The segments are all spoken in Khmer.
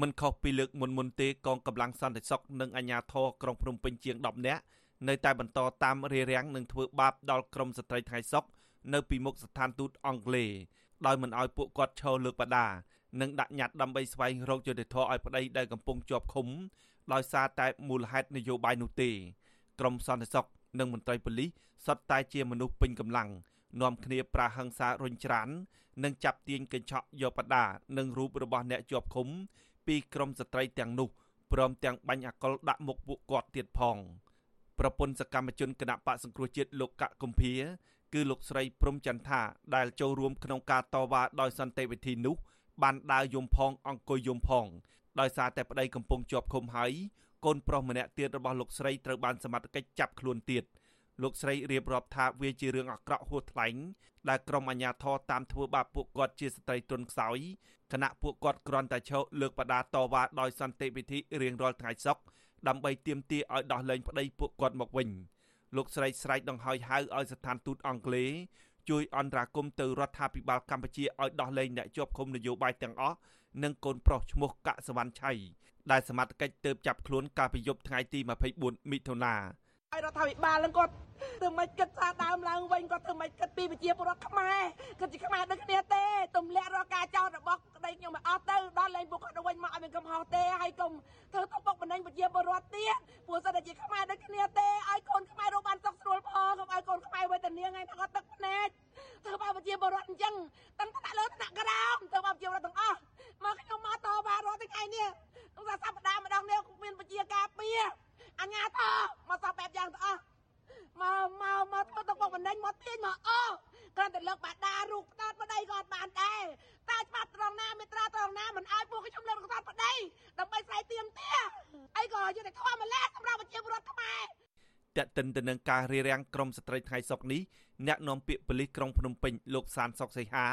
មិនខុសពីលើកមុនមុនទេកងកម្លាំងសន្តិសុខនិងអាជ្ញាធរក្រុងភ្នំពេញជាង10នាក់នៅតែបន្តតាមរារាំងនិងធ្វើបាបដល់ក្រុមស្ត្រីថ្ងៃសុកនៅពីមុខស្ថានទូតអង់គ្លេសដោយមិនអោយពួកគាត់ឈរលើកបដានិងដាក់ញត្តិដើម្បីស្វែងរកយុត្តិធម៌ឲ្យប្តីដែលកំពុងជាប់ឃុំដោយសារតែមូលហេតុនយោបាយនោះទេក្រមសន្តិសុខនិងមន្ត្រីប៉ូលីសសុទ្ធតែជាមនុស្សពេញកម្លាំងនាំគ្នាប្រាហឹង្សារុញច្រាននិងចាប់ទាញកញ្ឆក់យកបដានិងរូបរបស់អ្នកជាប់ឃុំ ពីក្រមស្ត្រីទាំងនោះព្រមទាំងបាញ់អាកុលដាក់មុខពួកគាត់ទៀតផងប្រពន្ធសកម្មជនគណៈបកសង្គ្រោះជាតិលោកកកកំភាគឺលោកស្រីព្រំចន្ទថាដែលចូលរួមក្នុងការតវ៉ាដោយសន្តិវិធីនោះ បានដើរយំផងអង្គុយយំផងដោយសារតែប្តីកំពុងជាប់ឃុំហើយកូនប្រុសម្នាក់ទៀតរបស់លោកស្រីត្រូវបានសមត្ថកិច្ចចាប់ខ្លួនទៀត លោកស្រីរៀបរាប់ថាវាជារឿងអាក្រក់ហួសថ្លែងដែលក្រុមអាជ្ញាធរតាមធ្វើបាបពួកគាត់ជាស្ត្រីទន់ខ្សោយគណៈពួកគាត់គ្រាន់តែឈរលើកបដាតវ៉ាដោយសន្តិវិធីរៀងរាល់ថ្ងៃសុកដើម្បីទាមទារឲ្យដោះលែងប្តីពួកគាត់មកវិញលោកស្រីស្រែកដង្ហោយហៅឲ្យស្ថានទូតអង់គ្លេសជួយអន្តរាគមន៍ទៅរដ្ឋាភិបាលកម្ពុជាឲ្យដោះលែងអ្នកជាប់ឃុំនយោបាយទាំងអស់និងកូនប្រុសឈ្មោះកសវណ្ណឆៃដែលសមត្ថកិច្ចទើបចាប់ខ្លួនកាលពីយប់ថ្ងៃទី24មិថុនា ហើយរដ្ឋាភិបាលនឹងគាត់ធ្វើមិនគិតសាដើមឡើងវិញគាត់ធ្វើមិនគិតពីវិជាពលរដ្ឋខ្មែរគិតជាខ្មែរដូចគ្នាទេទម្លាក់រកការចោទរបស់ក្តីខ្ញុំឲ្យអស់ទៅដល់លែងពួកគាត់ទៅវិញមកឲ្យមានកំហុសទេហើយកុំធ្វើទៅបុកបណ្ដេញវិជាពលរដ្ឋទៀត មកសពបែបយ៉ាងទាំងអស់មកមកមកធ្វើទឹកបុកបណ្ដេញមកទាញមកអូគ្រាន់តែលើកបាដារូបផ្ដាត់ប្តីក៏អត់បានដែរតែច្បាប់ត្រង់ណាមេត្រាត្រង់ណាមិនឲ្យពួកខ្ញុំលើកផ្ដាត់ប្តីដើម្បីស្រ័យទៀមទាអីក៏យុទ្ធធម៌ម្ល៉េះសម្រាប់ប្រជាពលរដ្ឋខ្មែរតេតិនទៅនឹងការរៀបរៀងក្រមស្ត្រីថ្ងៃសុកនេះអ្នកនាំពាក្យប៉ូលីសក្រុងភ្នំពេញលោកសានសុកសីហា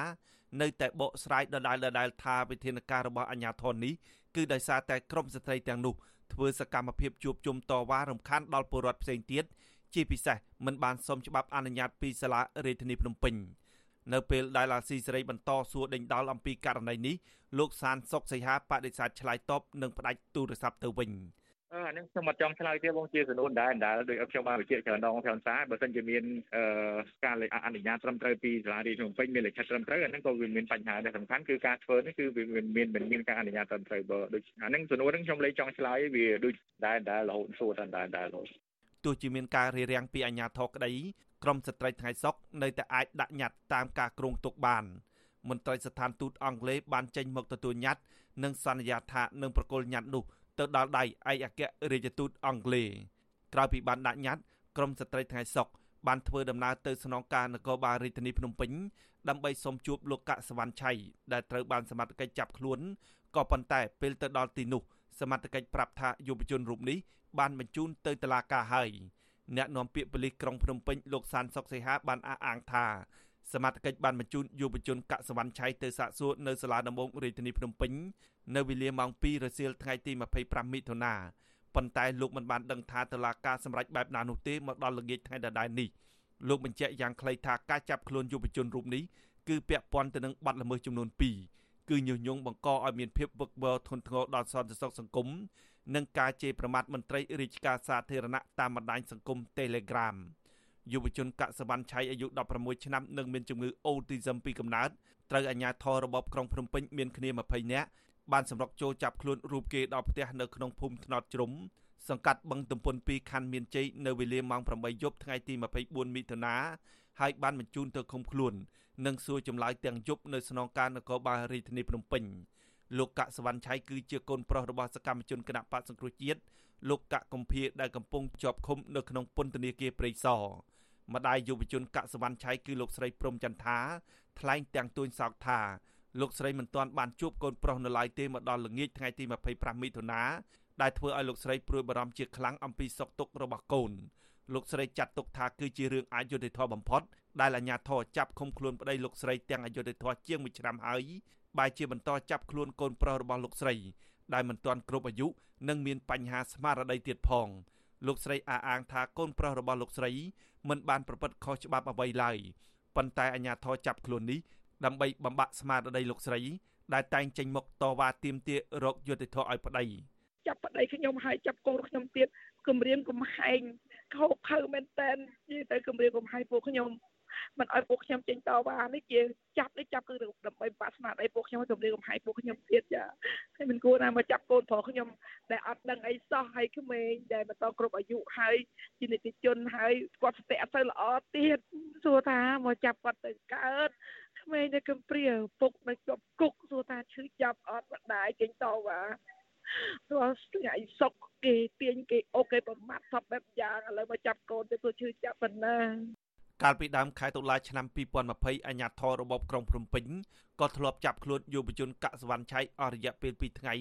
នៅតែបកស្រាយដដែលដដែលថាវិធានការរបស់អាជ្ញាធរនេះគឺដោយសារតែក្រមស្ត្រីទាំងនោះ ធ្វើសកម្មភាពជួបជុំតវ៉ារំខានដល់ពលរដ្ឋផ្សេងទៀតជាពិសេសមិនបានសុំច្បាប់អនុញ្ញាតពីសាលារាជធានីភ្នំពេញនៅពេលដែលអាស៊ីសេរីបន្តសួរដេញដោលអំពីករណីនេះលោកសានសុកសីហាបដិសេធឆ្លើយតបនិងផ្ដាច់ទូរស័ព្ទទៅវិញ អឺអានេះខ្ញុំអត់ចង់ឆ្លើយទេបងជាសំណួរដែរដែរដោយខ្ញុំបានបញ្ជាក់ច្រើនដងច្រើនសារបើសិនជាមានអឺការអនុញ្ញាតត្រឹមត្រូវពីសាលារាជភ្នំពេញមានលិខិតត្រឹមត្រូវអាហ្នឹងក៏វាមានបញ្ហាដែរសំខាន់គឺការធ្វើនេះគឺវាមានមិនមានការអនុញ្ញាតត្រឹមត្រូវបើដូចអាហ្នឹងសំណួរហ្នឹងខ្ញុំលេចចង់ឆ្លើយវាដូចដែរដែររហូតសួរដែរដែររហូតទោះជាមានការរារាំងពីអាជ្ញាធរក្តីក្រមស្ត្រីថ្ងៃសុកនៅតែអាចដាក់ញត្តិតាមការគ្រោងទុកបានមន្ត្រីស្ថានទូតអង់គ្លេសបានចេញមកទទួលញត្តិនិងសន្យាថានឹងប្រគល់ញត្តិនោះ ទៅដល់ដៃឯកអគ្គរដ្ឋទូតអង់គ្លេសក្រោយពីបានដាក់ញត្តិក្រមស្ត្រីថ្ងៃសុកបានធ្វើដំណើរទៅស្នងការនគរបាលរាជធានីភ្នំពេញដើម្បីសុំជួបលោកកសវណ្ណឆៃដែលត្រូវបានសមត្ថកិច្ចចាប់ខ្លួនក៏ប៉ុន្តែពេលទៅដល់ទីនោះសមត្ថកិច្ចប្រាប់ថាយុវជនរូបនេះបានបញ្ជូនទៅតុលាការហើយអ្នកនាំពាក្យប៉ូលីសក្រុងភ្នំពេញលោកសានសុកសីហាបានអះអាងថា សមត្ថកិច្ចបានបញ្ជូនយុវជនកសវណ្ណឆៃទៅសាកសួរនៅសាលាដំបងរាជធានីភ្នំពេញនៅវេលាម៉ោង2រសៀលថ្ងៃទី25មិថុនាប៉ុន្តែលោកមិនបានដឹងថាតឡាការសម្រេចបែបណានោះទេមកដល់ល្ងាចថ្ងៃដដែលនេះលោកបញ្ជាក់យ៉ាងខ្លីថាការចាប់ខ្លួនយុវជនរូបនេះគឺពាក់ព័ន្ធទៅនឹងបទល្មើសចំនួន2គឺញុះញង់បង្កឲ្យមានភាពវឹកវរធ្ងន់ធ្ងរដល់សន្តិសុខសង្គមនិងការជេរប្រមាថមន្ត្រីរាជការសាធារណៈតាមបណ្ដាញសង្គម Telegram យុវជនកសវណ្ណឆៃអាយុ16ឆ្នាំនិងមានជំងឺអូទីសឹមពីកំណើតត្រូវអាជ្ញាធររបបក្រុងភ្នំពេញមានគ្នា20នាក់បានសម្រុកចូលចាប់ខ្លួនរូបគេដល់ផ្ទះនៅក្នុងភូមិថ្នត់ជ្រុំសង្កាត់បឹងទំពុន2ខណ្ឌមានជ័យនៅវេលាម៉ោង8យប់ថ្ងៃទី24មិថុនាហើយបានបញ្ជូនទៅឃុំខ្លួននិងសួរចម្លើយទាំងយប់នៅស្នងការនគរបាលរាជធានីភ្នំពេញលោកកសវណ្ណឆៃគឺជាកូនប្រុសរបស់សកម្មជនគណៈបកសង្គ្រោះជាតិលោកកកំភៀដែលកំពុងជាប់ឃុំនៅក្នុងពន្ធនាគារព្រៃសរ ម្ដាយយុវជនកសវណ្ណឆៃគឺលោកស្រីព្រំចន្ទថាថ្លែងទាំងទួញសោកថាលោកស្រីមិនទាន់បានជួបកូនប្រុសនៅឡើយទេមកដល់ល្ងាចថ្ងៃទី25មិថុនាដែលធ្វើឲ្យលោកស្រីព្រួយបារម្ភជាខ្លាំងអំពីសុខទុក្ខរបស់កូនលោកស្រីចាត់ទុកថាគឺជារឿងអយុត្តិធម៌បំផុតដែលអាជ្ញាធរចាប់ឃុំខ្លួនប្តីលោកស្រីទាំងអយុត្តិធម៌ជាង1ឆ្នាំហើយបែជាបន្តចាប់ខ្លួនកូនប្រុសរបស់លោកស្រីដែលមិនទាន់គ្រប់អាយុនិងមានបញ្ហាស្មារតីទៀតផង លោកស្រីអះអាងថាកូនប្រុសរបស់លោកស្រីមិនបានប្រព្រឹត្តខុសច្បាប់អ្វីឡើយប៉ុន្តែអាជ្ញាធរចាប់ខ្លួននេះដើម្បីបំបាក់ស្មារតីលោកស្រីដែលតែងចេញមុខតវ៉ាទាមទាររកយុត្តិធម៌ឲ្យប្តីចាប់ប្តីខ្ញុំហើយចាប់កូនខ្ញុំទៀតគម្រាមកំហែងខោខើមែនតែននិយាយទៅគម្រាមកំហែងពួកខ្ញុំ មិនឲ្យពួកខ្ញុំចេញតវ៉ានេះជាចាប់នេះចាប់គឺដើម្បីបាក់ស្មារតីពួកខ្ញុំគម្រាមកំហែងពួកខ្ញុំទៀតចាហើយមិនគួរណាមកចាប់កូនប្រុសខ្ញុំដែលអត់ដឹងអីសោះហើយក្មេងដែលមិនតគ្រប់អាយុហើយជានិតិជនហើយគាត់ស្ទាក់អត់ទៅល្អទៀតសួរថាមកចាប់គាត់ទៅកើតក្មេងនៅកំព្រាពុកនៅជាប់គុកសួរថាឈឺចាប់អត់ម្ដាយចេញតវ៉ារាល់ថ្ងៃសុកគេទាញគេអូគេប្រមាថសពបែបយ៉ាងឥឡូវមកចាប់កូនទៅព្រោះឈឺចាប់ប៉ុណ្ណា កាលពីដើមខែតុលាឆ្នាំ2020អាជ្ញាធររបបក្រុងភ្នំពេញក៏ធ្លាប់ចាប់ខ្លួនយុវជនកសវណ្ណឆៃអស់រយៈពេល2ថ្ងៃ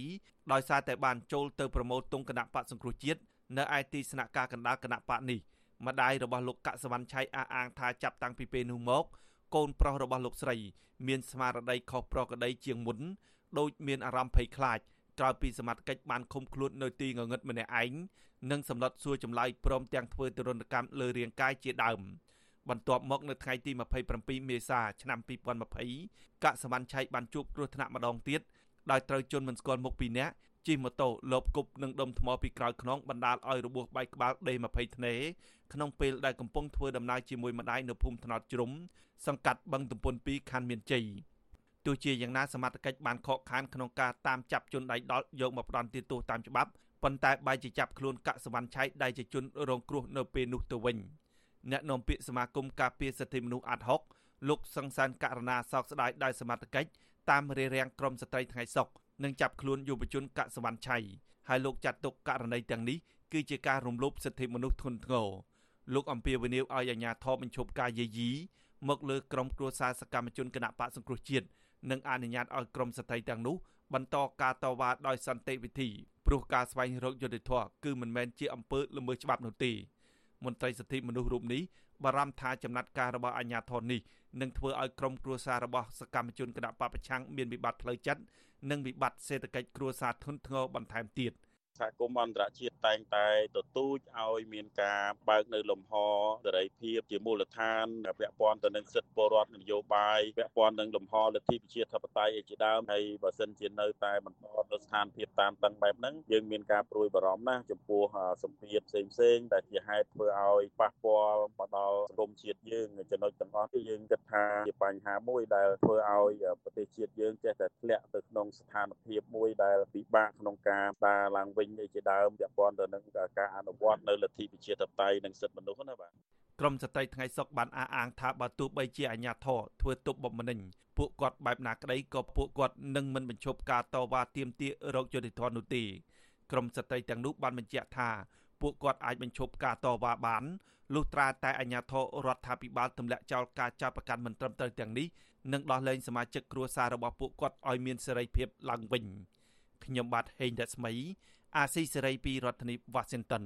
ដោយសារតែបានចូលទៅប្រមូលទងគណៈបកសង្គ្រោះជាតិនៅឯទីស្នាក់ការកណ្ដាលគណៈបកនេះម្ដាយរបស់លោកកសវណ្ណឆៃអះអាងថាចាប់តាំងពីពេលនោះមក កូនប្រុសរបស់លោកស្រី មានស្មារតីខុសប្រក្រតីជាងមុនដោយមានអារម្មណ៍ភ័យខ្លាចក្រោយពីសមត្ថកិច្ចបានឃុំខ្លួននៅទីងងឹតម្នាក់ឯងនិងសម្លុតសួរចម្លើយព្រមទាំងធ្វើទរណកម្មលើរាងកាយជាដើម បន្ទាប់មកនៅថ្ងៃទី27មេសាឆ្នាំ2020កសវណ្ណឆៃបានជួបគ្រោះថ្នាក់ម្ដងទៀតដោយត្រូវជន់មិនស្គាល់មុខពីរនាក់ជិះម៉ូតូលបគប់នឹងដុំថ្មពីក្រោយខ្នងបណ្ដាលឲ្យរបួសបែកក្បាលដេ20ធ្នេក្នុងពេលដែលកំពុងធ្វើដំណើរជាមួយម្ដាយនៅភូមិថ្នោតជ្រុំសង្កាត់បឹងទំពុន2ខណ្ឌមានជ័យទោះជាយ៉ាងណាសមត្ថកិច្ចបានខកខានក្នុងការតាមចាប់ជនដៃដល់យកមកផ្ដន្ទាទោសតាមច្បាប់ប៉ុន្តែបែរជាចាប់ខ្លួនកសវណ្ណឆៃដែលជាជនរងគ្រោះនៅពេលនោះទៅវិញ អ្នកនាំពាក្យសមាគមការពារសិទ្ធិមនុស្សអាត់ហុកលោកសង្សានករណាសោកស្ដាយដោយសមត្ថកិច្ចតាមរារាំងក្រមស្ត្រីថ្ងៃសុកនិងចាប់ខ្លួនយុវជនកសវណ្ណឆៃហើយលោកចាត់ទុកករណីទាំងនេះគឺជាការរំលោភសិទ្ធិមនុស្សធ្ងន់ធ្ងរលោកអំពាវនាវឲ្យអាជ្ញាធរបញ្ឈប់ការយាយីមកលើក្រុមគ្រួសារសកម្មជនគណៈបកសង្គ្រោះជាតិនិងអនុញ្ញាតឲ្យក្រុមស្ត្រីទាំងនោះបន្តការតវ៉ាដោយសន្តិវិធីព្រោះការស្វែងរកយុត្តិធម៌គឺមិនមែនជាអំពើល្មើសច្បាប់នោះទេ មន្ត្រីសិទ្ធិមនុស្សរូបនេះបារម្ភថាចំណាត់ការរបស់អាជ្ញាធរនេះនឹងធ្វើឲ្យក្រុមគ្រួសាររបស់សកម្មជនគណៈបពប្រឆាំងមានវិបត្តិផ្លូវចិត្តនិងវិបត្តិសេដ្ឋកិច្ចគ្រួសារធ្ងន់ធ្ងរបន្ថែមទៀត។ សហគមន៍អន្តរជាតិតែងតែទទូចឲ្យមានការបើកនៅលំហសេរីភាពជាមូលដ្ឋានពាក់ព័ន្ធទៅនឹងសិទ្ធិពលរដ្ឋនយោបាយពាក់ព័ន្ធនឹងលំហលទ្ធិប្រជាធិបតេយ្យជាដើមហើយបើសិនជានៅតែបន្តនៅស្ថានភាពតាមតឹងបែបហ្នឹងយើងមានការព្រួយបារម្ភណាស់ចំពោះសម្ពាធផ្សេងផ្សេងដែលជាហេតុធ្វើឲ្យប៉ះពាល់មកដល់សង្គមជាតិយើងចំណុចទាំងអស់នេះយើងគិតថាជាបញ្ហាមួយដែលធ្វើឲ្យប្រទេសជាតិយើងចេះតែធ្លាក់ទៅក្នុងស្ថានភាពមួយដែលពិបាកក្នុងការដើរឡើងវិញអីជាដើមពាក់ព័ន្ធទៅនឹងការអនុវត្តនៅលទ្ធិប្រជាធិបតេយ្យនិងសិទ្ធិមនុស្សណាបាទក្រមស្ត្រីថ្ងៃសុកបានអះអាងថាបើទោះបីជាអាញាធរធ្វើទុបបុកម្នេញពួកគាត់បែបណាក្តីក៏ពួកគាត់នឹងមិនបញ្ឈប់ការតវ៉ាទាមទាររកយុត្តិធម៌នោះទេក្រមស្ត្រីទាំងនោះបានបញ្ជាក់ថាពួកគាត់អាចបញ្ឈប់ការតវ៉ាបានលុះត្រាតែអាញាធររដ្ឋាភិបាលទម្លាក់ចោលការចាប់ប្រកាន់មិនត្រឹមត្រូវទាំងនេះនិងដោះលែងសមាជិកគ្រួសាររបស់ពួកគាត់ឲ្យមានសេរីភាពឡើងវិញខ្ញុំបាទហេងរស្មី អាស៊ីសេរីពីរដ្ឋធានី Washington